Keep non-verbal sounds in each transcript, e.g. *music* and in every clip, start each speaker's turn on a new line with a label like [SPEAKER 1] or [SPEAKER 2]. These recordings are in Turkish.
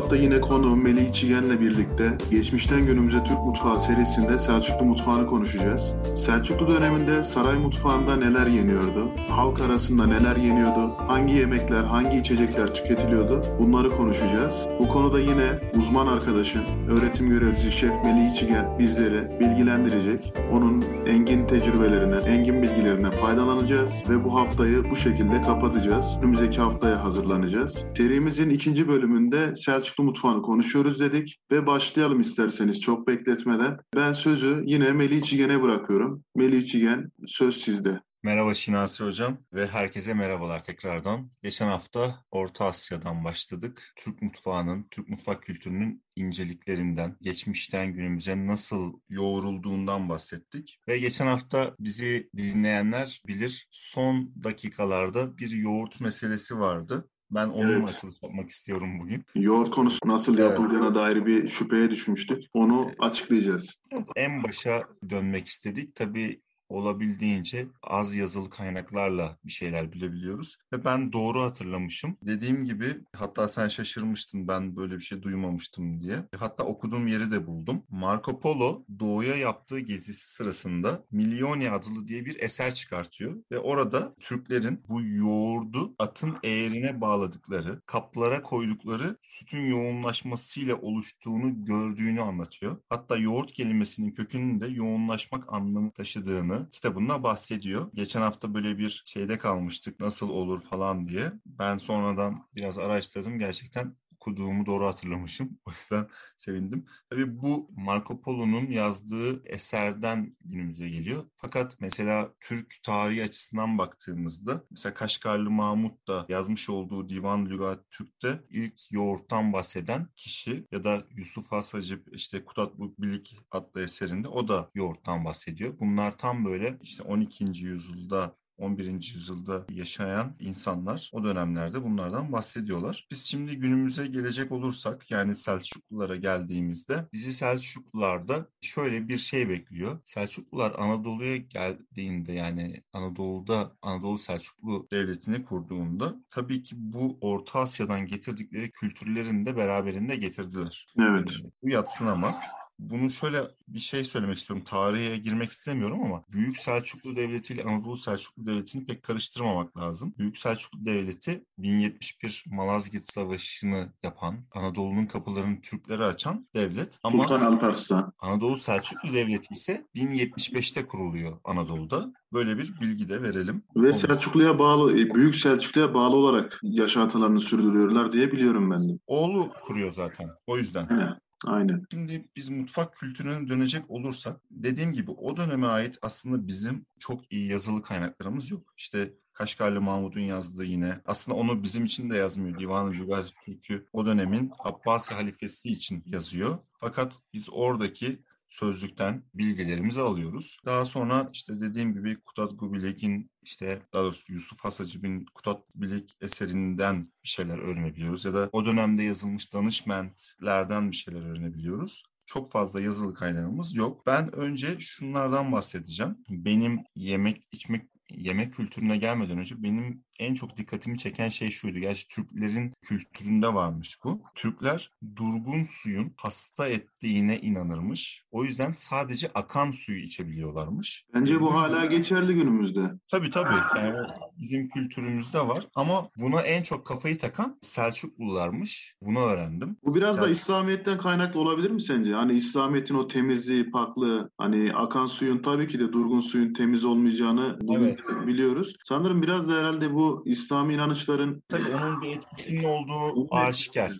[SPEAKER 1] hafta yine konuğum Melih Çigen'le birlikte geçmişten günümüze Türk mutfağı serisinde Selçuklu mutfağını konuşacağız. Selçuklu döneminde saray mutfağında neler yeniyordu? Halk arasında neler yeniyordu? Hangi yemekler, hangi içecekler tüketiliyordu? Bunları konuşacağız. Bu konuda yine uzman arkadaşım, öğretim görevlisi Şef Melih Çigen bizleri bilgilendirecek. Onun engin tecrübelerinden, engin bilgilerinden faydalanacağız ve bu haftayı bu şekilde kapatacağız. Önümüzdeki haftaya hazırlanacağız. Serimizin ikinci bölümünde Selçuklu mutfağını konuşuyoruz dedik ve başlayalım isterseniz çok bekletmeden. Ben sözü yine Melih Çigen'e bırakıyorum. Melih Çigen söz sizde.
[SPEAKER 2] Merhaba Şinasi Hocam ve herkese merhabalar tekrardan. Geçen hafta Orta Asya'dan başladık. Türk mutfağının, Türk mutfak kültürünün inceliklerinden, geçmişten günümüze nasıl yoğrulduğundan bahsettik. Ve geçen hafta bizi dinleyenler bilir son dakikalarda bir yoğurt meselesi vardı. Ben onun evet. açılış yapmak istiyorum bugün.
[SPEAKER 1] Yoğurt konusu nasıl evet. yapıldığına dair bir şüpheye düşmüştük. Onu açıklayacağız.
[SPEAKER 2] En başa dönmek istedik. Tabii olabildiğince az yazılı kaynaklarla bir şeyler bilebiliyoruz. Ve ben doğru hatırlamışım. Dediğim gibi hatta sen şaşırmıştın ben böyle bir şey duymamıştım diye. Hatta okuduğum yeri de buldum. Marco Polo doğuya yaptığı gezisi sırasında Milyoni adlı diye bir eser çıkartıyor. Ve orada Türklerin bu yoğurdu atın eğerine bağladıkları, kaplara koydukları sütün yoğunlaşmasıyla oluştuğunu gördüğünü anlatıyor. Hatta yoğurt kelimesinin kökünün de yoğunlaşmak anlamı taşıdığını kitabında bahsediyor. Geçen hafta böyle bir şeyde kalmıştık nasıl olur falan diye. Ben sonradan biraz araştırdım. Gerçekten okuduğumu doğru hatırlamışım. *laughs* O yüzden sevindim. Tabii bu Marco Polo'nun yazdığı eserden günümüze geliyor. Fakat mesela Türk tarihi açısından baktığımızda mesela Kaşgarlı Mahmut da yazmış olduğu Divan Lügat Türk'te ilk yoğurttan bahseden kişi ya da Yusuf Hasacip işte Kutatbuk Bilik adlı eserinde o da yoğurttan bahsediyor. Bunlar tam böyle işte 12. yüzyılda 11. yüzyılda yaşayan insanlar o dönemlerde bunlardan bahsediyorlar. Biz şimdi günümüze gelecek olursak yani Selçuklulara geldiğimizde bizi Selçuklularda şöyle bir şey bekliyor. Selçuklular Anadolu'ya geldiğinde yani Anadolu'da Anadolu Selçuklu devletini kurduğunda tabii ki bu Orta Asya'dan getirdikleri kültürlerini de beraberinde getirdiler.
[SPEAKER 1] Evet.
[SPEAKER 2] Yani bu yatsınamaz bunu şöyle bir şey söylemek istiyorum. Tarihe girmek istemiyorum ama Büyük Selçuklu Devleti ile Anadolu Selçuklu Devleti'ni pek karıştırmamak lazım. Büyük Selçuklu Devleti 1071 Malazgirt Savaşı'nı yapan, Anadolu'nun kapılarını Türklere açan devlet.
[SPEAKER 1] Ama Sultan Alparslan.
[SPEAKER 2] Anadolu Selçuklu Devleti ise 1075'te kuruluyor Anadolu'da. Böyle bir bilgi de verelim.
[SPEAKER 1] Ve. Selçuklu'ya bağlı, e, Büyük Selçuklu'ya bağlı olarak yaşantılarını sürdürüyorlar diye biliyorum ben de.
[SPEAKER 2] Oğlu kuruyor zaten. O yüzden.
[SPEAKER 1] Aynen.
[SPEAKER 2] Şimdi biz mutfak kültürüne dönecek olursak dediğim gibi o döneme ait aslında bizim çok iyi yazılı kaynaklarımız yok. İşte Kaşgarlı Mahmud'un yazdığı yine. Aslında onu bizim için de yazmıyor. Divan-ı Lügat Türk'ü o dönemin Abbasi halifesi için yazıyor. Fakat biz oradaki sözlükten bilgilerimizi alıyoruz. Daha sonra işte dediğim gibi Kutat Gubilek'in işte daha doğrusu Yusuf Hasacib'in Kutat Bilek eserinden bir şeyler öğrenebiliyoruz ya da o dönemde yazılmış danışmentlerden bir şeyler öğrenebiliyoruz çok fazla yazılı kaynağımız yok. Ben önce şunlardan bahsedeceğim. Benim yemek içmek yemek kültürüne gelmeden önce benim en çok dikkatimi çeken şey şuydu. Gerçi Türklerin kültüründe varmış bu. Türkler durgun suyun hasta ettiğine inanırmış. O yüzden sadece akan suyu içebiliyorlarmış.
[SPEAKER 1] Bence bu hala geçerli günümüzde.
[SPEAKER 2] Tabii tabii. Yani bizim kültürümüzde var. Ama buna en çok kafayı takan Selçuklularmış. Bunu öğrendim.
[SPEAKER 1] Bu biraz Selçuk... da İslamiyet'ten kaynaklı olabilir mi sence? Hani İslamiyet'in o temizliği, paklığı, hani akan suyun tabii ki de durgun suyun temiz olmayacağını bugün evet. biliyoruz. Sanırım biraz da herhalde bu İslami inanışların...
[SPEAKER 2] Tabii onun bir etkisinin olduğu aşikar.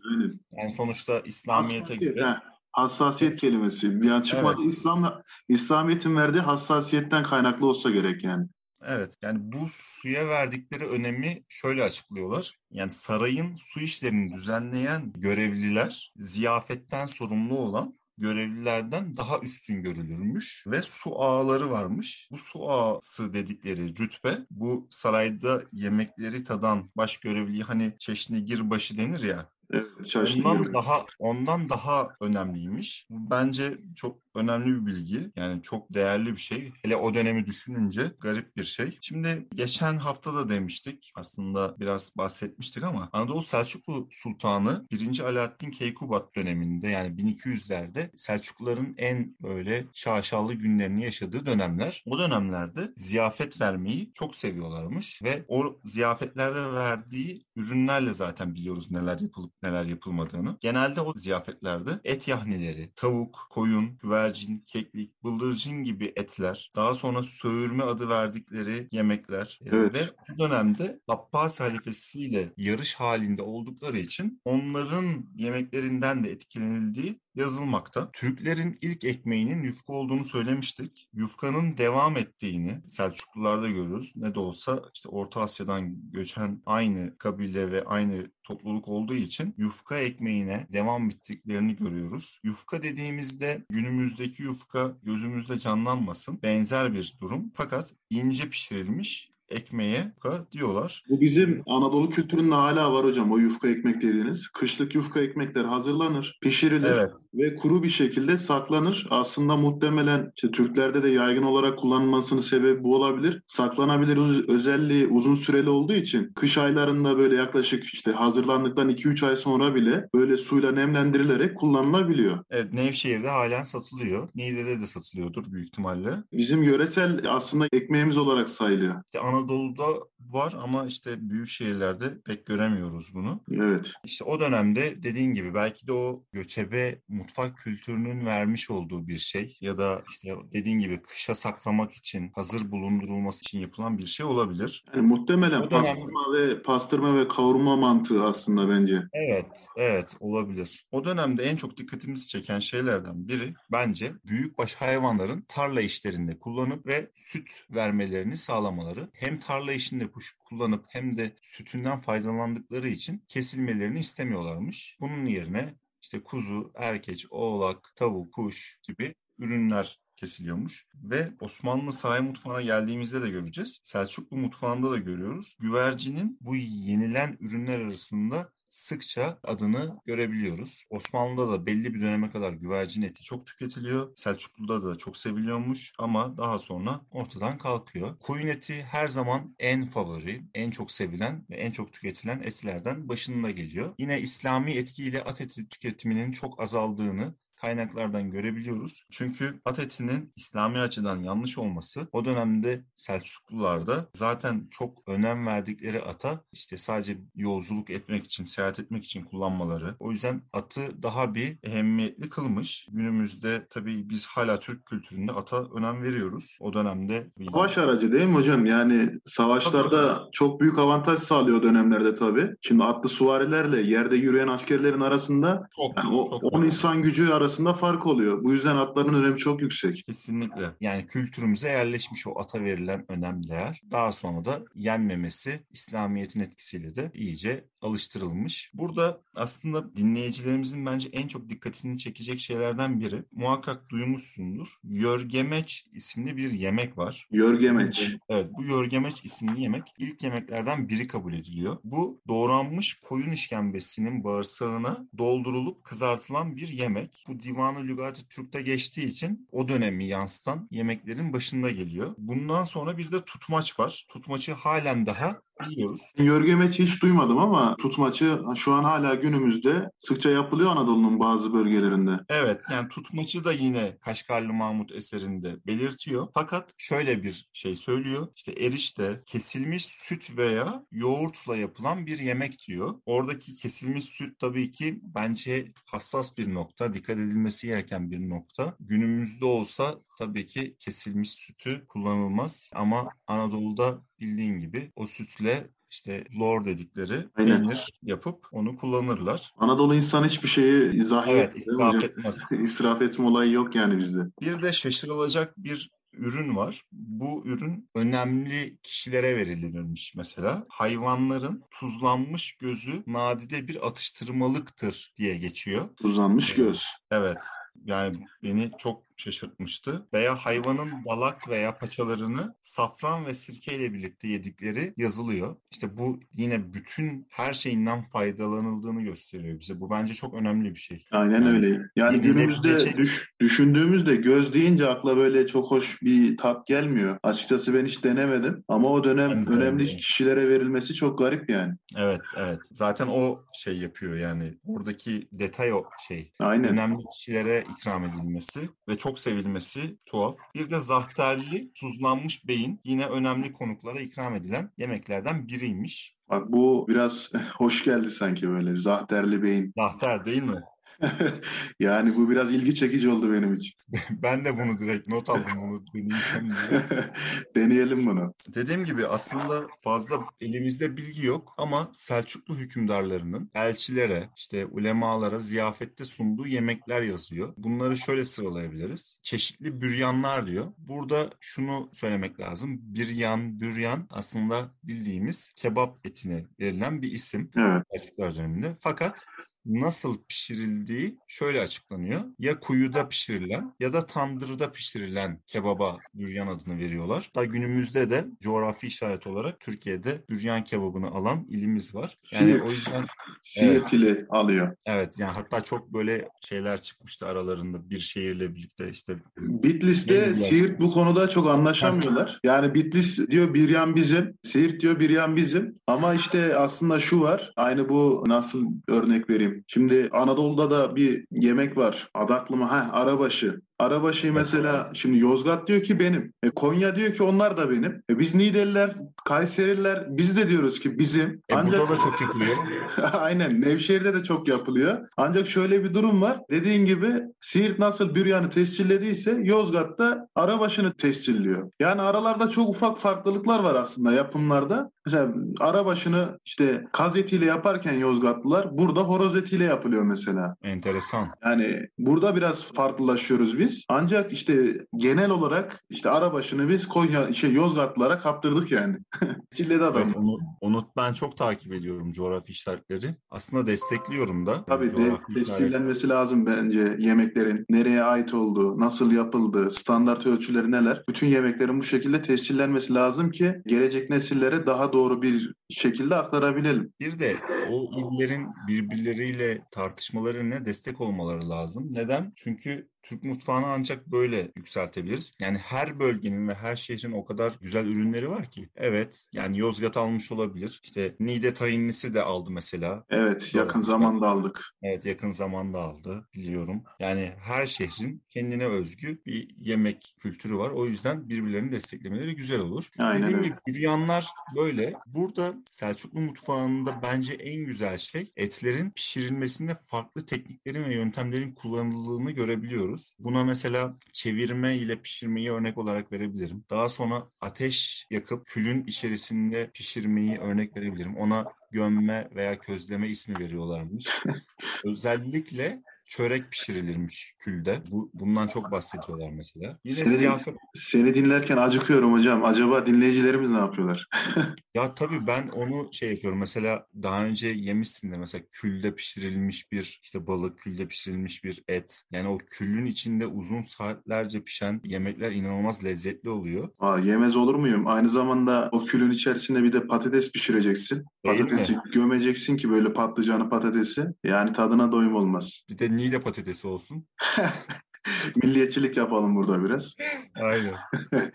[SPEAKER 2] Yani sonuçta İslamiyet'e göre...
[SPEAKER 1] Yani hassasiyet kelimesi. Yani çıkmadı evet. İslam İslamiyet'in verdiği hassasiyetten kaynaklı olsa gerek yani.
[SPEAKER 2] Evet yani bu suya verdikleri önemi şöyle açıklıyorlar. Yani sarayın su işlerini düzenleyen görevliler ziyafetten sorumlu olan görevlilerden daha üstün görülürmüş ve su ağları varmış. Bu su ağası dedikleri rütbe bu sarayda yemekleri tadan baş görevliye hani çeşni girbaşı denir ya
[SPEAKER 1] Evet.
[SPEAKER 2] Ondan daha ondan daha önemliymiş. Bence çok önemli bir bilgi. Yani çok değerli bir şey. Hele o dönemi düşününce garip bir şey. Şimdi geçen hafta da demiştik. Aslında biraz bahsetmiştik ama Anadolu Selçuklu Sultanı 1. Alaaddin Keykubat döneminde yani 1200'lerde Selçukluların en böyle şaşalı günlerini yaşadığı dönemler. O dönemlerde ziyafet vermeyi çok seviyorlarmış ve o ziyafetlerde verdiği ürünlerle zaten biliyoruz neler yapılıp neler yapılmadığını. Genelde o ziyafetlerde et yahnileri, tavuk, koyun, güvercin, keklik, bıldırcın gibi etler, daha sonra söğürme adı verdikleri yemekler e,
[SPEAKER 1] Evet.
[SPEAKER 2] ve bu dönemde Abbas halifesiyle yarış halinde oldukları için onların yemeklerinden de etkilenildiği yazılmakta. Türklerin ilk ekmeğinin yufka olduğunu söylemiştik. Yufkanın devam ettiğini Selçuklularda görürüz. Ne de olsa işte Orta Asya'dan göçen aynı kabile ve aynı topluluk olduğu için yufka ekmeğine devam ettiklerini görüyoruz. Yufka dediğimizde günümüzdeki yufka gözümüzde canlanmasın. Benzer bir durum. Fakat ince pişirilmiş ekmeğe yufka diyorlar.
[SPEAKER 1] Bu bizim Anadolu kültüründe hala var hocam o yufka ekmek dediğiniz. Kışlık yufka ekmekler hazırlanır, pişirilir
[SPEAKER 2] Evet.
[SPEAKER 1] ve kuru bir şekilde saklanır. Aslında muhtemelen işte Türklerde de yaygın olarak kullanılmasının sebebi bu olabilir. Saklanabilir öz- özelliği uzun süreli olduğu için kış aylarında böyle yaklaşık işte hazırlandıktan 2-3 ay sonra bile böyle suyla nemlendirilerek kullanılabiliyor.
[SPEAKER 2] Evet, Nevşehir'de halen satılıyor. Niğde'de de satılıyordur büyük ihtimalle.
[SPEAKER 1] Bizim yöresel aslında ekmeğimiz olarak sayılıyor.
[SPEAKER 2] İşte Anadolu'da var ama işte büyük şehirlerde pek göremiyoruz bunu.
[SPEAKER 1] Evet.
[SPEAKER 2] İşte o dönemde dediğin gibi belki de o göçebe mutfak kültürünün vermiş olduğu bir şey ya da işte dediğin gibi kışa saklamak için hazır bulundurulması için yapılan bir şey olabilir.
[SPEAKER 1] Yani muhtemelen
[SPEAKER 2] O dönem-
[SPEAKER 1] pastırma ve pastırma ve kavurma mantığı aslında bence.
[SPEAKER 2] Evet, evet olabilir. O dönemde en çok dikkatimizi çeken şeylerden biri bence büyükbaş hayvanların tarla işlerinde kullanıp ve süt vermelerini sağlamaları. Hem tarla işinde kuş kullanıp hem de sütünden faydalandıkları için kesilmelerini istemiyorlarmış. Bunun yerine işte kuzu, erkeç, oğlak, tavuk, kuş gibi ürünler kesiliyormuş. Ve Osmanlı saray mutfağına geldiğimizde de göreceğiz. Selçuklu mutfağında da görüyoruz. Güvercinin bu yenilen ürünler arasında sıkça adını görebiliyoruz. Osmanlı'da da belli bir döneme kadar güvercin eti çok tüketiliyor. Selçuklu'da da çok seviliyormuş ama daha sonra ortadan kalkıyor. Koyun eti her zaman en favori, en çok sevilen ve en çok tüketilen etlerden başında geliyor. Yine İslami etkiyle at eti tüketiminin çok azaldığını kaynaklardan görebiliyoruz. Çünkü at etinin İslami açıdan yanlış olması o dönemde Selçuklularda zaten çok önem verdikleri ata işte sadece yolculuk etmek için, seyahat etmek için kullanmaları. O yüzden atı daha bir ehemmiyetli kılmış. Günümüzde tabii biz hala Türk kültüründe ata önem veriyoruz. O dönemde
[SPEAKER 1] Savaş aracı değil mi hocam? Yani savaşlarda çok büyük avantaj sağlıyor dönemlerde tabii. Şimdi atlı süvarilerle yerde yürüyen askerlerin arasında
[SPEAKER 2] çok,
[SPEAKER 1] yani o
[SPEAKER 2] çok
[SPEAKER 1] 10 insan gücü arasında fark oluyor. Bu yüzden atların önemi çok yüksek.
[SPEAKER 2] Kesinlikle. Yani kültürümüze yerleşmiş o ata verilen önemli değer. Daha sonra da yenmemesi İslamiyet'in etkisiyle de iyice alıştırılmış. Burada aslında dinleyicilerimizin bence en çok dikkatini çekecek şeylerden biri muhakkak duymuşsundur. Yörgemeç isimli bir yemek var.
[SPEAKER 1] Yörgemeç.
[SPEAKER 2] Evet bu yörgemeç isimli yemek ilk yemeklerden biri kabul ediliyor. Bu doğranmış koyun işkembesinin bağırsağına doldurulup kızartılan bir yemek. Bu Divan-ı Lügat-ı Türk'te geçtiği için o dönemi yansıtan yemeklerin başında geliyor. Bundan sonra bir de tutmaç var. Tutmaçı halen daha biliyoruz.
[SPEAKER 1] Yörgemeç hiç duymadım ama tutmaçı şu an hala günümüzde sıkça yapılıyor Anadolu'nun bazı bölgelerinde.
[SPEAKER 2] Evet yani tutmaçı da yine Kaşgarlı Mahmut eserinde belirtiyor. Fakat şöyle bir şey söylüyor. İşte erişte kesilmiş süt veya yoğurtla yapılan bir yemek diyor. Oradaki kesilmiş süt tabii ki bence hassas bir nokta. Dikkat edilmesi gereken bir nokta. Günümüzde olsa tabii ki kesilmiş sütü kullanılmaz. Ama Anadolu'da bildiğin gibi o sütle işte lor dedikleri
[SPEAKER 1] Aynen.
[SPEAKER 2] peynir yapıp onu kullanırlar.
[SPEAKER 1] Anadolu insan hiçbir şeyi izah
[SPEAKER 2] Evet israf etmez. *laughs*
[SPEAKER 1] İsraf etme olayı yok yani bizde.
[SPEAKER 2] Bir de şaşırılacak bir ürün var. Bu ürün önemli kişilere verilirmiş mesela. Hayvanların tuzlanmış gözü nadide bir atıştırmalıktır diye geçiyor.
[SPEAKER 1] Tuzlanmış göz.
[SPEAKER 2] Evet. Yani beni çok şaşırtmıştı. Veya hayvanın dalak veya paçalarını safran ve sirke ile birlikte yedikleri yazılıyor. İşte bu yine bütün her şeyinden faydalanıldığını gösteriyor bize. Bu bence çok önemli bir şey.
[SPEAKER 1] Aynen
[SPEAKER 2] Yani
[SPEAKER 1] öyle. Yani günümüzde
[SPEAKER 2] yenilebilecek-
[SPEAKER 1] düş, düşündüğümüzde göz deyince akla böyle çok hoş bir tat gelmiyor. Açıkçası ben hiç denemedim ama o dönem
[SPEAKER 2] de
[SPEAKER 1] önemli
[SPEAKER 2] denemedim.
[SPEAKER 1] kişilere verilmesi çok garip yani.
[SPEAKER 2] Evet, evet. Zaten o şey yapıyor yani. Oradaki detay o şey.
[SPEAKER 1] Aynen.
[SPEAKER 2] önemli kişilere ikram edilmesi ve çok sevilmesi tuhaf. Bir de zahterli tuzlanmış beyin yine önemli konuklara ikram edilen yemeklerden biriymiş.
[SPEAKER 1] Bak bu biraz *laughs* hoş geldi sanki böyle. Zahterli beyin.
[SPEAKER 2] Zahter değil mi? *laughs*
[SPEAKER 1] yani bu biraz ilgi çekici oldu benim için. *laughs*
[SPEAKER 2] Ben de bunu direkt not aldım bunu deneyeceğim diye. *laughs*
[SPEAKER 1] Deneyelim bunu.
[SPEAKER 2] Dediğim gibi aslında fazla elimizde bilgi yok ama Selçuklu hükümdarlarının elçilere, işte ulemalara ziyafette sunduğu yemekler yazıyor. Bunları şöyle sıralayabiliriz. Çeşitli büryanlar diyor. Burada şunu söylemek lazım. Biryan, büryan aslında bildiğimiz kebap etine verilen bir isim
[SPEAKER 1] Evet.
[SPEAKER 2] Selçuklular döneminde. Fakat nasıl pişirildiği şöyle açıklanıyor. Ya kuyuda pişirilen ya da tandırda pişirilen kebaba büryan adını veriyorlar. Da günümüzde de coğrafi işaret olarak Türkiye'de büryan kebabını alan ilimiz var. Yani
[SPEAKER 1] Siirt.
[SPEAKER 2] o yüzden
[SPEAKER 1] Siirt ile alıyor.
[SPEAKER 2] evet yani hatta çok böyle şeyler çıkmıştı aralarında bir şehirle birlikte işte
[SPEAKER 1] Bitlis'te. Siirt bu konuda çok anlaşamıyorlar. Yani Bitlis diyor bir yan bizim, Siirt diyor bir yan bizim. Ama işte aslında şu var. Aynı bu nasıl örnek vereyim? Şimdi Anadolu'da da bir yemek var. Adı aklıma ha arabaşı. Arabaşı mesela şimdi Yozgat diyor ki benim. E, Konya diyor ki onlar da benim. E, biz Niğdeliler, Kayseriler biz de diyoruz ki bizim.
[SPEAKER 2] e, burada da çok yapılıyor. *laughs*
[SPEAKER 1] Aynen. Nevşehir'de de çok yapılıyor. Ancak şöyle bir durum var. Dediğin gibi Siirt nasıl büryanı tescillediyse Yozgat'ta arabaşını tescilliyor. Yani aralarda çok ufak farklılıklar var aslında yapımlarda. Mesela arabaşını işte kaz etiyle yaparken Yozgatlılar burada horoz etiyle yapılıyor mesela.
[SPEAKER 2] Enteresan.
[SPEAKER 1] Yani burada biraz farklılaşıyoruz biz. Ancak işte genel olarak işte arabaşını biz Konya şey Yozgatlılara kaptırdık yani. *laughs* Tescilledi adam.
[SPEAKER 2] Evet, onu, onu ben çok takip ediyorum coğrafi işaretleri. Aslında destekliyorum da.
[SPEAKER 1] Tabii de tescillenmesi lazım bence yemeklerin nereye ait olduğu, nasıl yapıldığı, standart ölçüleri neler. Bütün yemeklerin bu şekilde tescillenmesi lazım ki gelecek nesillere daha doğru bir şekilde aktarabilelim.
[SPEAKER 2] Bir de o illerin birbirleriyle tartışmalarına destek olmaları lazım. Neden? Çünkü Türk mutfağını ancak böyle yükseltebiliriz. Yani her bölgenin ve her şehrin o kadar güzel ürünleri var ki. Evet, yani Yozgat almış olabilir. İşte Niğde tayinlisi de aldı mesela.
[SPEAKER 1] Evet,
[SPEAKER 2] Doğru.
[SPEAKER 1] yakın zamanda aldık.
[SPEAKER 2] Evet, yakın zamanda aldı biliyorum. Yani her şehrin kendine özgü bir yemek kültürü var. O yüzden birbirlerini desteklemeleri güzel olur.
[SPEAKER 1] Aynen
[SPEAKER 2] Dediğim
[SPEAKER 1] öyle.
[SPEAKER 2] gibi büryanlar böyle. Burada Selçuklu mutfağında bence en güzel şey etlerin pişirilmesinde farklı tekniklerin ve yöntemlerin kullanıldığını görebiliyoruz. Buna mesela çevirme ile pişirmeyi örnek olarak verebilirim. Daha sonra ateş yakıp külün içerisinde pişirmeyi örnek verebilirim. Ona gömme veya közleme ismi veriyorlarmış. *laughs* Özellikle çörek pişirilirmiş külde. Bu, bundan çok bahsediyorlar mesela. Yine
[SPEAKER 1] Senin-
[SPEAKER 2] ziyafet
[SPEAKER 1] Seni dinlerken acıkıyorum hocam. Acaba dinleyicilerimiz ne yapıyorlar? *laughs*
[SPEAKER 2] Ya tabii ben onu şey yapıyorum. Mesela daha önce yemişsin de mesela külde pişirilmiş bir işte balık, külde pişirilmiş bir et. Yani o küllün içinde uzun saatlerce pişen yemekler inanılmaz lezzetli oluyor.
[SPEAKER 1] Aa, yemez olur muyum? Aynı zamanda o külün içerisinde bir de patates pişireceksin.
[SPEAKER 2] Değil
[SPEAKER 1] Patatesi gömeceksin ki böyle patlıcanı patatesi. Yani tadına doyum olmaz.
[SPEAKER 2] Bir de Niğde patatesi olsun. *laughs*
[SPEAKER 1] Milliyetçilik yapalım burada biraz.
[SPEAKER 2] Aynen. *laughs*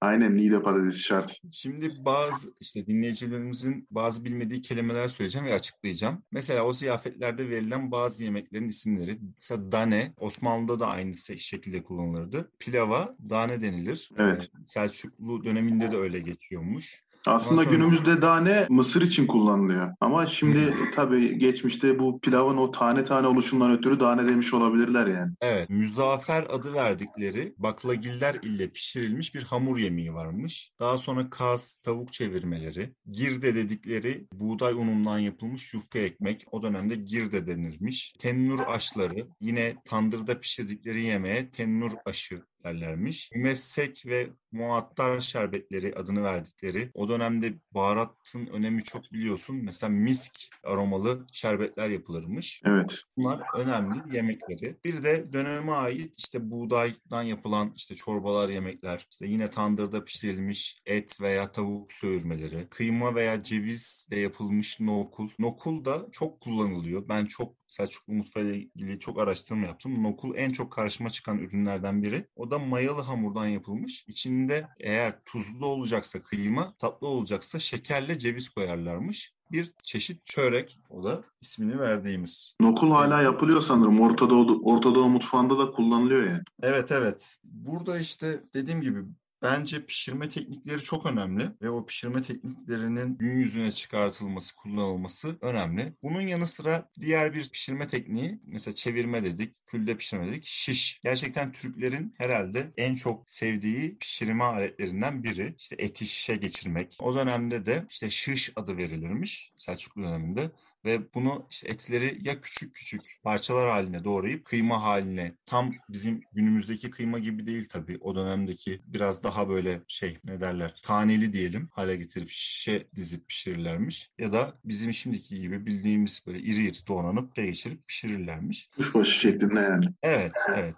[SPEAKER 1] Aynen Niğde patatesi şart.
[SPEAKER 2] Şimdi bazı işte dinleyicilerimizin bazı bilmediği kelimeler söyleyeceğim ve açıklayacağım. Mesela o ziyafetlerde verilen bazı yemeklerin isimleri. Mesela dane Osmanlı'da da aynı şekilde kullanılırdı. Pilava dane denilir.
[SPEAKER 1] Evet.
[SPEAKER 2] Ee, Selçuklu döneminde de öyle geçiyormuş.
[SPEAKER 1] Aslında
[SPEAKER 2] sonra-
[SPEAKER 1] günümüzde tane mısır için kullanılıyor. Ama şimdi tabii geçmişte bu pilavın o tane tane oluşundan ötürü tane demiş olabilirler yani.
[SPEAKER 2] Evet, müzafer adı verdikleri baklagiller ile pişirilmiş bir hamur yemeği varmış. Daha sonra kaz, tavuk çevirmeleri, girde dedikleri buğday unundan yapılmış yufka ekmek, o dönemde girde denirmiş. Tennur aşları, yine tandırda pişirdikleri yemeğe tennur aşı derlermiş. Mümessek ve muattar şerbetleri adını verdikleri o dönemde baharatın önemi çok biliyorsun. Mesela misk aromalı şerbetler yapılırmış.
[SPEAKER 1] Evet.
[SPEAKER 2] Bunlar önemli yemekleri. Bir de döneme ait işte buğdaydan yapılan işte çorbalar, yemekler, işte yine tandırda pişirilmiş et veya tavuk söğürmeleri, kıyma veya cevizle yapılmış nokul. Nokul da çok kullanılıyor. Ben çok Selçuklu mutfağıyla ilgili çok araştırma yaptım. Nokul en çok karşıma çıkan ürünlerden biri. O da mayalı hamurdan yapılmış. İçinde eğer tuzlu olacaksa kıyma, tatlı olacaksa şekerle ceviz koyarlarmış bir çeşit çörek. O da ismini verdiğimiz.
[SPEAKER 1] Nokul hala yapılıyor sanırım. Orta Doğu, Orta Doğu mutfağında da kullanılıyor yani.
[SPEAKER 2] Evet evet. Burada işte dediğim gibi Bence pişirme teknikleri çok önemli ve o pişirme tekniklerinin gün yüzüne çıkartılması, kullanılması önemli. Bunun yanı sıra diğer bir pişirme tekniği, mesela çevirme dedik, külde pişirme dedik, şiş. Gerçekten Türklerin herhalde en çok sevdiği pişirme aletlerinden biri. İşte eti şişe geçirmek. O dönemde de işte şiş adı verilirmiş Selçuklu döneminde ve bunu işte etleri ya küçük küçük parçalar haline doğrayıp kıyma haline tam bizim günümüzdeki kıyma gibi değil tabii o dönemdeki biraz daha böyle şey ne derler taneli diyelim hale getirip şişe dizip pişirirlermiş ya da bizim şimdiki gibi bildiğimiz böyle iri iri doğranıp şey geçirip pişirirlermiş.
[SPEAKER 1] Kuşbaşı şeklinde yani.
[SPEAKER 2] Evet evet.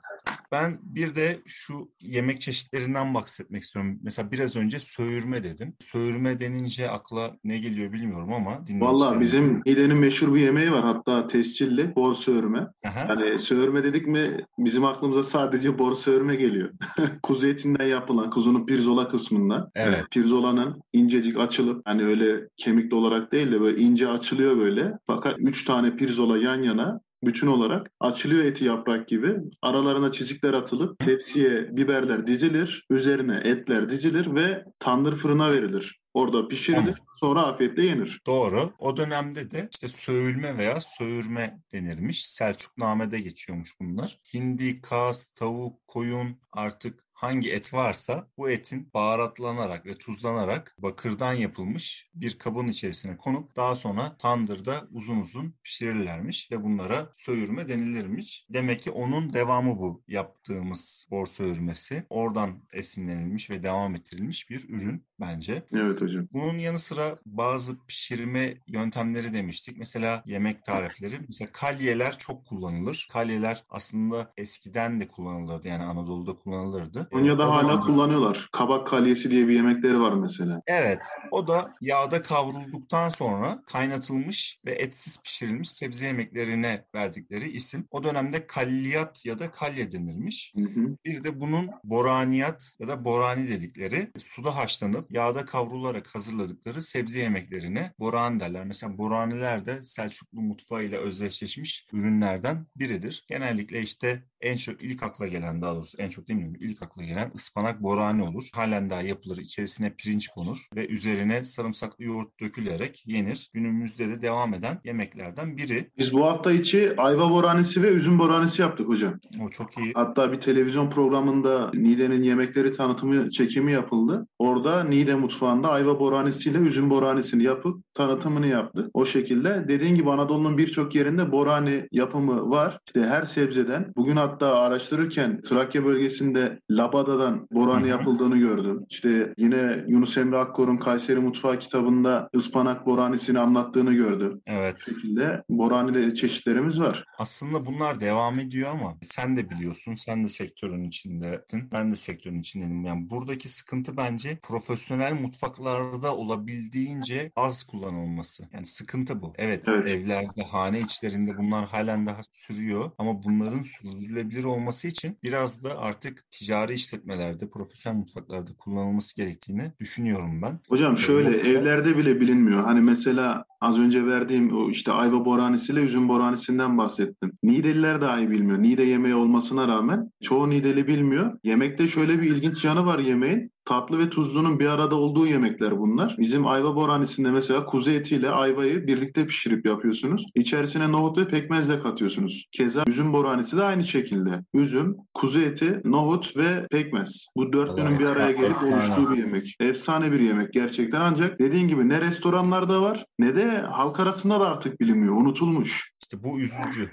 [SPEAKER 2] Ben bir de şu yemek çeşitlerinden bahsetmek istiyorum. Mesela biraz önce söğürme dedim. Söğürme denince akla ne geliyor bilmiyorum ama
[SPEAKER 1] Valla bizim Niğde'nin meşhur bir yemeği var hatta tescilli bor söğürme. Aha. Hani söğürme dedik mi bizim aklımıza sadece bor söğürme geliyor. *laughs* Kuzu etinden yapılan kuzunun pirzola kısmından.
[SPEAKER 2] Evet.
[SPEAKER 1] Pirzolanın incecik açılıp hani öyle kemikli olarak değil de böyle ince açılıyor böyle. Fakat üç tane pirzola yan yana bütün olarak açılıyor eti yaprak gibi. Aralarına çizikler atılıp tepsiye biberler dizilir, üzerine etler dizilir ve tandır fırına verilir. Orada pişirilir, evet. sonra afiyetle yenir.
[SPEAKER 2] Doğru. O dönemde de işte söğülme veya söğürme denirmiş. Selçukname'de geçiyormuş bunlar. Hindi, kaz, tavuk, koyun artık hangi et varsa bu etin baharatlanarak ve tuzlanarak bakırdan yapılmış bir kabın içerisine konup daha sonra tandırda uzun uzun pişirirlermiş ve bunlara söğürme denilirmiş. Demek ki onun devamı bu yaptığımız bor söğürmesi. Oradan esinlenilmiş ve devam ettirilmiş bir ürün bence.
[SPEAKER 1] Evet hocam.
[SPEAKER 2] Bunun yanı sıra bazı pişirme yöntemleri demiştik. Mesela yemek tarifleri. Mesela kalyeler çok kullanılır. Kalyeler aslında eskiden de kullanılırdı. Yani Anadolu'da kullanılırdı.
[SPEAKER 1] Konya'da hala zaman... kullanıyorlar. Kabak kalyesi diye bir yemekleri var mesela.
[SPEAKER 2] Evet. O da yağda kavrulduktan sonra kaynatılmış ve etsiz pişirilmiş sebze yemeklerine verdikleri isim. O dönemde kalliyat ya da kalye denilmiş. Hı hı. Bir de bunun boraniyat ya da borani dedikleri suda haşlanıp yağda kavrularak hazırladıkları sebze yemeklerine boran derler. Mesela boraniler de Selçuklu mutfağıyla özdeşleşmiş ürünlerden biridir. Genellikle işte en çok ilk akla gelen daha doğrusu en çok değil mi? İlk akla gelen ıspanak borani olur. Halen daha yapılır. İçerisine pirinç konur ve üzerine sarımsaklı yoğurt dökülerek yenir. Günümüzde de devam eden yemeklerden biri.
[SPEAKER 1] Biz bu hafta içi ayva boranisi ve üzüm boranisi yaptık hocam.
[SPEAKER 2] O çok iyi.
[SPEAKER 1] Hatta bir televizyon programında Niğde'nin yemekleri tanıtımı çekimi yapıldı. Orada Niğde mutfağında ayva boranisiyle üzüm boranisini yapıp tanıtımını yaptı. O şekilde dediğin gibi Anadolu'nun birçok yerinde borani yapımı var. İşte her sebzeden bugün hatta araştırırken Trakya bölgesinde Labada'dan borani yapıldığını gördüm. İşte yine Yunus Emre Akkor'un Kayseri Mutfağı kitabında ıspanak boranisini anlattığını gördüm.
[SPEAKER 2] Evet.
[SPEAKER 1] Bu şekilde borani çeşitlerimiz var.
[SPEAKER 2] Aslında bunlar devam ediyor ama sen de biliyorsun, sen de sektörün içindeydin, ben de sektörün içindeyim. Yani buradaki sıkıntı bence profesyonel mutfaklarda olabildiğince az kullanılması. Yani sıkıntı bu. Evet, evet. evlerde, hane içlerinde bunlar halen daha sürüyor ama bunların sürdürülebilir olması için biraz da artık ticari işletmelerde, profesyonel mutfaklarda kullanılması gerektiğini düşünüyorum ben.
[SPEAKER 1] Hocam şöyle Yoksa... evlerde bile bilinmiyor. Hani mesela az önce verdiğim o işte ayva boranisiyle üzüm boranisinden bahsettim. Nideliler dahi bilmiyor. Nide yemeği olmasına rağmen çoğu Nideli bilmiyor. Yemekte şöyle bir ilginç yanı var yemeğin tatlı ve tuzlunun bir arada olduğu yemekler bunlar. Bizim ayva boranisinde mesela kuzu etiyle ayvayı birlikte pişirip yapıyorsunuz. İçerisine nohut ve pekmezle katıyorsunuz. Keza üzüm boranisi de aynı şekilde. Üzüm, kuzu eti, nohut ve pekmez. Bu dörtlünün bir araya gelip oluştuğu bir yemek. Efsane bir yemek gerçekten ancak dediğin gibi ne restoranlarda var ne de halk arasında da artık bilinmiyor. Unutulmuş.
[SPEAKER 2] İşte bu üzücü.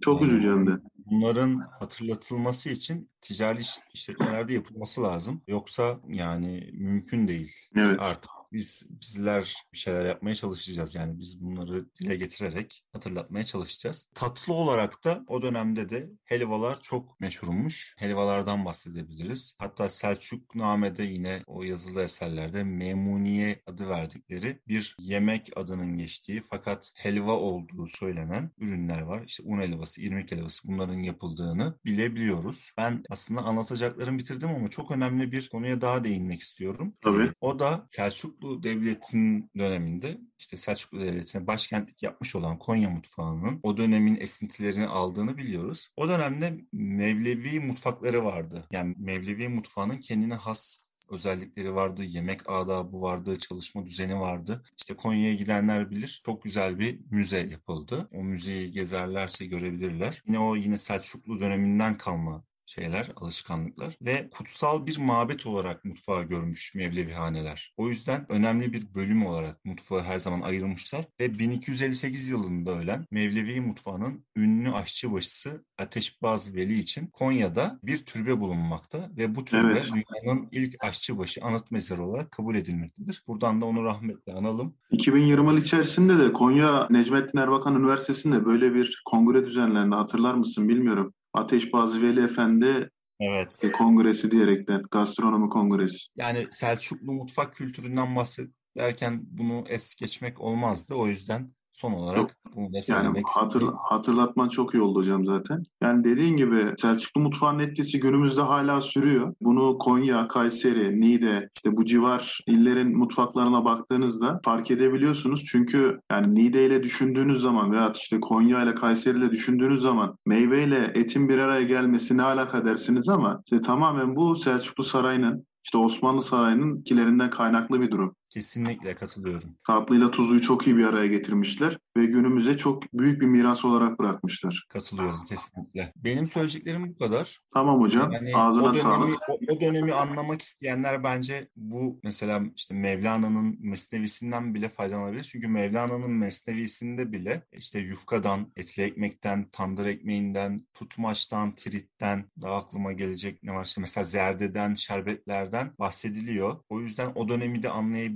[SPEAKER 1] Çok üzücü hem de.
[SPEAKER 2] Bunların hatırlatılması için ticari işletmelerde yapılması lazım. Yoksa yani mümkün değil.
[SPEAKER 1] Evet.
[SPEAKER 2] Artık biz bizler bir şeyler yapmaya çalışacağız. Yani biz bunları dile getirerek hatırlatmaya çalışacağız. Tatlı olarak da o dönemde de helvalar çok meşhurmuş. Helvalardan bahsedebiliriz. Hatta Selçukname'de yine o yazılı eserlerde Memuniye adı verdikleri bir yemek adının geçtiği fakat helva olduğu söylenen ürünler var. İşte un helvası, irmik helvası bunların yapıldığını bilebiliyoruz. Ben aslında anlatacaklarımı bitirdim ama çok önemli bir konuya daha değinmek istiyorum.
[SPEAKER 1] Tabii.
[SPEAKER 2] O da Selçuk Selçuklu Devleti'nin döneminde işte Selçuklu Devleti'ne başkentlik yapmış olan Konya mutfağının o dönemin esintilerini aldığını biliyoruz. O dönemde Mevlevi mutfakları vardı. Yani Mevlevi mutfağının kendine has özellikleri vardı, yemek adabı vardı, çalışma düzeni vardı. İşte Konya'ya gidenler bilir. Çok güzel bir müze yapıldı. O müzeyi gezerlerse görebilirler. Yine o yine Selçuklu döneminden kalma şeyler, alışkanlıklar ve kutsal bir mabet olarak mutfağı görmüş Mevlevi haneler. O yüzden önemli bir bölüm olarak mutfağı her zaman ayırmışlar ve 1258 yılında ölen Mevlevi mutfağının ünlü aşçıbaşısı Ateşbaz Veli için Konya'da bir türbe bulunmakta ve bu türbe
[SPEAKER 1] Evet.
[SPEAKER 2] dünyanın ilk aşçıbaşı anıt mezarı olarak kabul edilmektedir. Buradan da onu rahmetle analım.
[SPEAKER 1] 2020 yıl içerisinde de Konya Necmettin Erbakan Üniversitesi'nde böyle bir kongre düzenlendi. Hatırlar mısın bilmiyorum. Ateşbaz Veli Efendi
[SPEAKER 2] Evet.
[SPEAKER 1] e, kongresi diyerekten. Gastronomi kongresi.
[SPEAKER 2] Yani Selçuklu mutfak kültüründen bahsederken bunu es geçmek olmazdı. O yüzden son olarak bunu da
[SPEAKER 1] Yani
[SPEAKER 2] söylemek
[SPEAKER 1] hatır,
[SPEAKER 2] istedim.
[SPEAKER 1] hatırlatman çok iyi oldu hocam zaten. Yani dediğin gibi Selçuklu mutfağının etkisi günümüzde hala sürüyor. Bunu Konya, Kayseri, Niğde işte bu civar illerin mutfaklarına baktığınızda fark edebiliyorsunuz. Çünkü yani Niğde ile düşündüğünüz zaman veya işte Konya ile Kayseri ile düşündüğünüz zaman meyveyle etin bir araya gelmesi ne alaka dersiniz ama işte tamamen bu Selçuklu Sarayı'nın işte Osmanlı Sarayı'nın kilerinden kaynaklı bir durum.
[SPEAKER 2] Kesinlikle katılıyorum.
[SPEAKER 1] Tatlıyla tuzluyu çok iyi bir araya getirmişler ve günümüze çok büyük bir miras olarak bırakmışlar.
[SPEAKER 2] Katılıyorum kesinlikle. Benim söyleyeceklerim bu kadar.
[SPEAKER 1] Tamam hocam.
[SPEAKER 2] Yani
[SPEAKER 1] Ağzına
[SPEAKER 2] o dönemi,
[SPEAKER 1] sağlık.
[SPEAKER 2] o, o dönemi anlamak isteyenler bence bu mesela işte Mevlana'nın Mesnevisinden bile faydalanabilir. Çünkü Mevlana'nın Mesnevisinde bile işte yufkadan, etli ekmekten, tandır ekmeğinden, tutmaçtan, tiritten, daha aklıma gelecek ne var işte mesela zerdeden, şerbetlerden bahsediliyor. O yüzden o dönemi de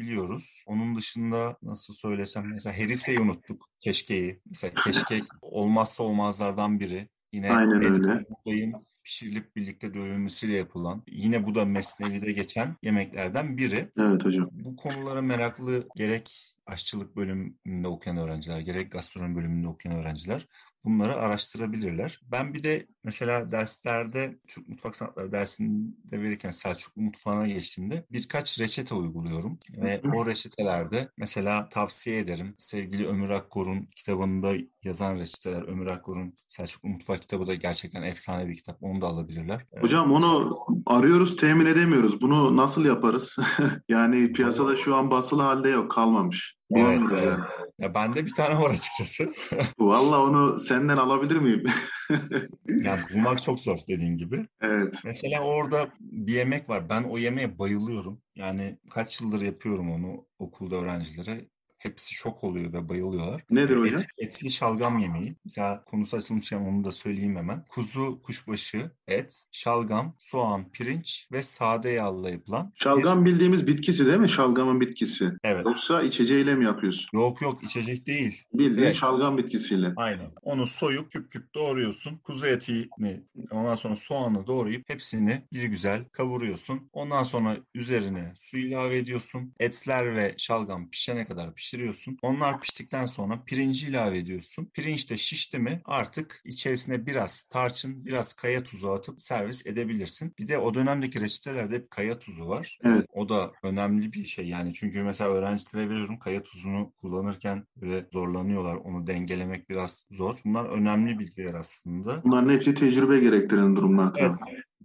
[SPEAKER 2] anlayabiliyoruz. Onun dışında nasıl söylesem mesela heriseyi unuttuk. Keşkeyi. Mesela keşkek olmazsa olmazlardan biri. Yine
[SPEAKER 1] Aynen öyle.
[SPEAKER 2] buğdayın pişirilip birlikte dövülmesiyle yapılan yine bu da Mesnevi'de geçen yemeklerden biri.
[SPEAKER 1] Evet hocam.
[SPEAKER 2] Bu konulara meraklı gerek aşçılık bölümünde okuyan öğrenciler gerek gastronomi bölümünde okuyan öğrenciler bunları araştırabilirler. Ben bir de mesela derslerde Türk Mutfak Sanatları dersinde verirken Selçuklu mutfağına geçtiğimde birkaç reçete uyguluyorum. Ve o reçetelerde mesela tavsiye ederim. Sevgili Ömür Akkor'un kitabında yazan reçeteler. Ömür Akkor'un Selçuklu Mutfak kitabı da gerçekten efsane bir kitap. Onu da alabilirler. Ee,
[SPEAKER 1] Hocam onu arıyoruz, temin edemiyoruz. Bunu nasıl yaparız? *laughs* yani piyasada şu an basılı halde yok, kalmamış.
[SPEAKER 2] Evet, evet. Ya bende bir tane var açıkçası. *laughs*
[SPEAKER 1] Vallahi onu senden alabilir miyim? *laughs*
[SPEAKER 2] Yani bulmak çok zor dediğin gibi.
[SPEAKER 1] evet.
[SPEAKER 2] Mesela orada bir yemek var. Ben o yemeğe bayılıyorum. Yani kaç yıldır yapıyorum onu okulda öğrencilere. Hepsi şok oluyor ve bayılıyorlar.
[SPEAKER 1] Nedir
[SPEAKER 2] Et-
[SPEAKER 1] hocam?
[SPEAKER 2] etli şalgam yemeği. Mesela konusu açılmışken onu da söyleyeyim hemen. Kuzu, kuşbaşı, et, şalgam, soğan, pirinç ve sade yağla yapılan bir...
[SPEAKER 1] Şalgam bildiğimiz bitkisi değil mi? Şalgamın bitkisi.
[SPEAKER 2] Evet.
[SPEAKER 1] Yoksa içeceğiyle mi yapıyorsun?
[SPEAKER 2] Yok yok içecek değil.
[SPEAKER 1] Bildiğin
[SPEAKER 2] Evet.
[SPEAKER 1] şalgam bitkisiyle.
[SPEAKER 2] Aynen. Onu soyup küp küp doğruyorsun. Kuzu etini ondan sonra soğanı doğrayıp hepsini bir güzel kavuruyorsun. Ondan sonra üzerine su ilave ediyorsun. Etler ve şalgam pişene kadar pişiriyorsun. Onlar piştikten sonra pirinci ilave ediyorsun. Pirinç de şişti mi artık içerisine biraz tarçın, biraz kaya tuzu atıp servis edebilirsin. Bir de o dönemdeki reçetelerde hep kaya tuzu var.
[SPEAKER 1] Evet.
[SPEAKER 2] O da önemli bir şey yani çünkü mesela öğrencilere veriyorum kaya tuzunu kullanırken böyle zorlanıyorlar. Onu dengelemek biraz zor. Bunlar önemli bilgiler aslında.
[SPEAKER 1] Bunların hepsi tecrübe gerektiren durumlar
[SPEAKER 2] Evet.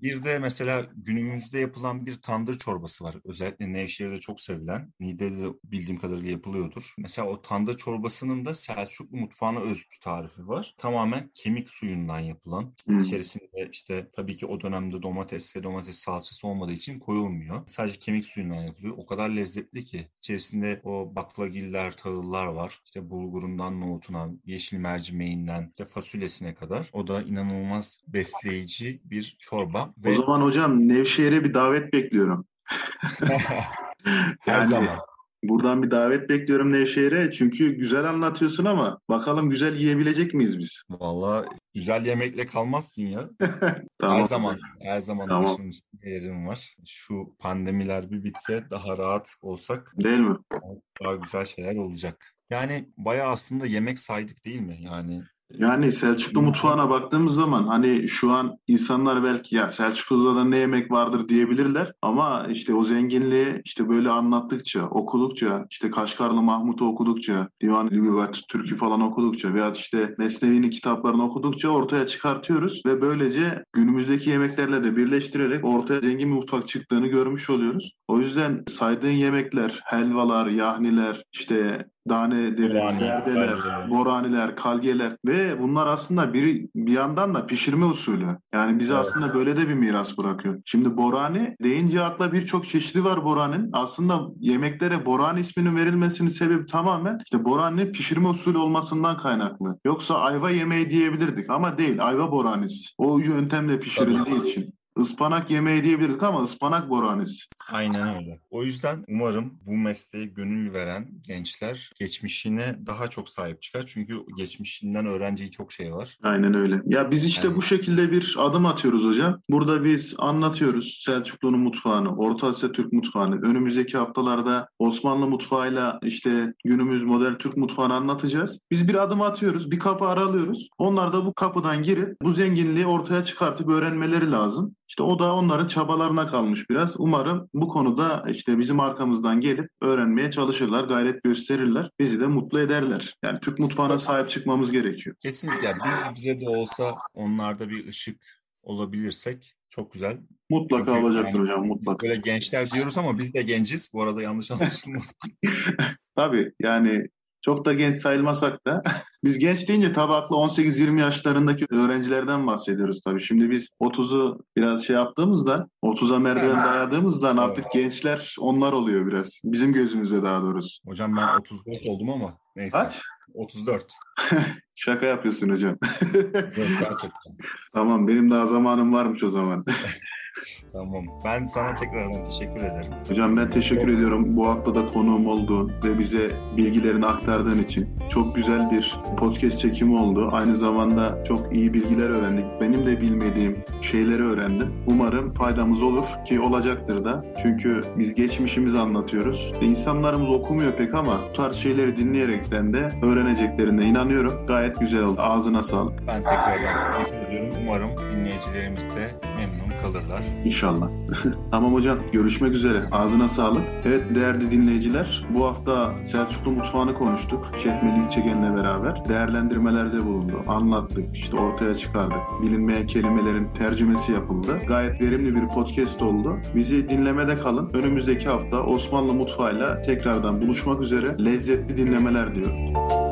[SPEAKER 2] Bir de mesela günümüzde yapılan bir tandır çorbası var. Özellikle Nevşehir'de çok sevilen. Niğde'de de bildiğim kadarıyla yapılıyordur. Mesela o tandır çorbasının da Selçuklu mutfağına özgü tarifi var. Tamamen kemik suyundan yapılan.
[SPEAKER 1] Hmm.
[SPEAKER 2] İçerisinde işte tabii ki o dönemde domates ve domates salçası olmadığı için koyulmuyor. Sadece kemik suyundan yapılıyor. O kadar lezzetli ki. İçerisinde o baklagiller, tahıllar var. İşte bulgurundan nohutuna, yeşil mercimeğinden, işte fasulyesine kadar. O da inanılmaz besleyici bir çorba.
[SPEAKER 1] O zaman hocam Nevşehir'e bir davet bekliyorum. *laughs*
[SPEAKER 2] her
[SPEAKER 1] Yani
[SPEAKER 2] zaman.
[SPEAKER 1] Buradan bir davet bekliyorum Nevşehir'e. Çünkü güzel anlatıyorsun ama bakalım güzel yiyebilecek miyiz biz?
[SPEAKER 2] Vallahi güzel yemekle kalmazsın ya. *laughs*
[SPEAKER 1] Tamam.
[SPEAKER 2] Her zaman, her zaman
[SPEAKER 1] Tamam.
[SPEAKER 2] yerim var. Şu pandemiler bir bitse daha rahat olsak
[SPEAKER 1] Değil mi?
[SPEAKER 2] daha güzel şeyler olacak. Yani bayağı aslında yemek saydık değil mi? Yani
[SPEAKER 1] Yani Selçuklu mutfağına baktığımız zaman hani şu an insanlar belki ya Selçuklu'da da ne yemek vardır? diyebilirler. Ama işte o zenginliği işte böyle anlattıkça, okudukça, işte Kaşgarlı Mahmut'u okudukça, Divan Lügat Türkü falan okudukça veya işte Mesnevi'nin kitaplarını okudukça ortaya çıkartıyoruz ve böylece günümüzdeki yemeklerle de birleştirerek ortaya zengin bir mutfak çıktığını görmüş oluyoruz. O yüzden saydığın yemekler, helvalar, yahniler, işte dane
[SPEAKER 2] Borani, kalgeler.
[SPEAKER 1] boraniler, kalgeler ve bunlar aslında bir, bir yandan da pişirme usulü. Yani bize
[SPEAKER 2] Evet.
[SPEAKER 1] aslında böyle de bir miras bırakıyor. Şimdi borani deyince akla birçok çeşidi var boranın. Aslında yemeklere borani isminin verilmesinin sebebi tamamen işte boraninin pişirme usulü olmasından kaynaklı. Yoksa ayva yemeği diyebilirdik ama değil. Ayva boranisi. O yöntemle pişirildiği için. Ispanak yemeği diyebilirdik ama ıspanak boranisi.
[SPEAKER 2] aynen öyle. O yüzden umarım bu mesleğe gönül veren gençler geçmişine daha çok sahip çıkar. Çünkü geçmişinden öğreneceği çok şey var.
[SPEAKER 1] Aynen öyle. Ya biz işte
[SPEAKER 2] Yani-
[SPEAKER 1] bu şekilde bir adım atıyoruz hocam. Burada biz anlatıyoruz Selçuklu'nun mutfağını, Orta Asya Türk mutfağını. Önümüzdeki haftalarda Osmanlı mutfağıyla işte günümüz modern Türk mutfağını anlatacağız. Biz bir adım atıyoruz, bir kapı aralıyoruz. Onlar da bu kapıdan girip bu zenginliği ortaya çıkartıp öğrenmeleri lazım. İşte o da onların çabalarına kalmış biraz. Umarım bu konuda işte bizim arkamızdan gelip öğrenmeye çalışırlar, gayret gösterirler. Bizi de mutlu ederler. Yani Türk mutfağına sahip çıkmamız gerekiyor.
[SPEAKER 2] Kesinlikle bir bize de olsa onlarda bir ışık olabilirsek çok güzel.
[SPEAKER 1] Mutlaka
[SPEAKER 2] Çünkü
[SPEAKER 1] olacaktır
[SPEAKER 2] yani
[SPEAKER 1] hocam mutlaka.
[SPEAKER 2] böyle gençler diyoruz ama biz de genciz. Bu arada yanlış anlaşılmasın. *laughs*
[SPEAKER 1] Tabii yani çok da genç sayılmasak da *laughs* biz genç deyince tabii akla 18-20 yaşlarındaki öğrencilerden bahsediyoruz tabii. Şimdi biz 30'u biraz şey yaptığımızda 30'a merdiven dayadığımızdan artık gençler onlar oluyor biraz. Bizim gözümüzde daha doğrusu.
[SPEAKER 2] Hocam ben 34 oldum ama neyse.
[SPEAKER 1] Kaç?
[SPEAKER 2] 34. *laughs*
[SPEAKER 1] Şaka yapıyorsun hocam.
[SPEAKER 2] Evet, gerçekten. *laughs*
[SPEAKER 1] tamam benim daha zamanım varmış o zaman.
[SPEAKER 2] Tamam. Ben sana tekrardan teşekkür ederim.
[SPEAKER 1] Hocam ben teşekkür ediyorum bu hafta da konuğum olduğun ve bize bilgilerini aktardığın için. Çok güzel bir podcast çekimi oldu. Aynı zamanda çok iyi bilgiler öğrendik. Benim de bilmediğim şeyleri öğrendim. Umarım faydamız olur ki olacaktır da. Çünkü biz geçmişimizi anlatıyoruz. Ve İnsanlarımız okumuyor pek ama bu tarz şeyleri dinleyerekten de öğreneceklerine inanıyorum. Gayet güzel oldu. Ağzına sağlık.
[SPEAKER 2] Ben tekrardan teşekkür ediyorum. Umarım dinleyicilerimiz de memnun kalırlar.
[SPEAKER 1] İnşallah. *laughs* tamam hocam görüşmek üzere. Ağzına sağlık. Evet değerli dinleyiciler bu hafta Selçuklu mutfağını konuştuk. Şef Melih Çegen'le beraber değerlendirmelerde bulundu. Anlattık işte ortaya çıkardık. Bilinmeyen kelimelerin tercümesi yapıldı. Gayet verimli bir podcast oldu. Bizi dinlemede kalın. Önümüzdeki hafta Osmanlı mutfağıyla tekrardan buluşmak üzere. Lezzetli dinlemeler diyorum.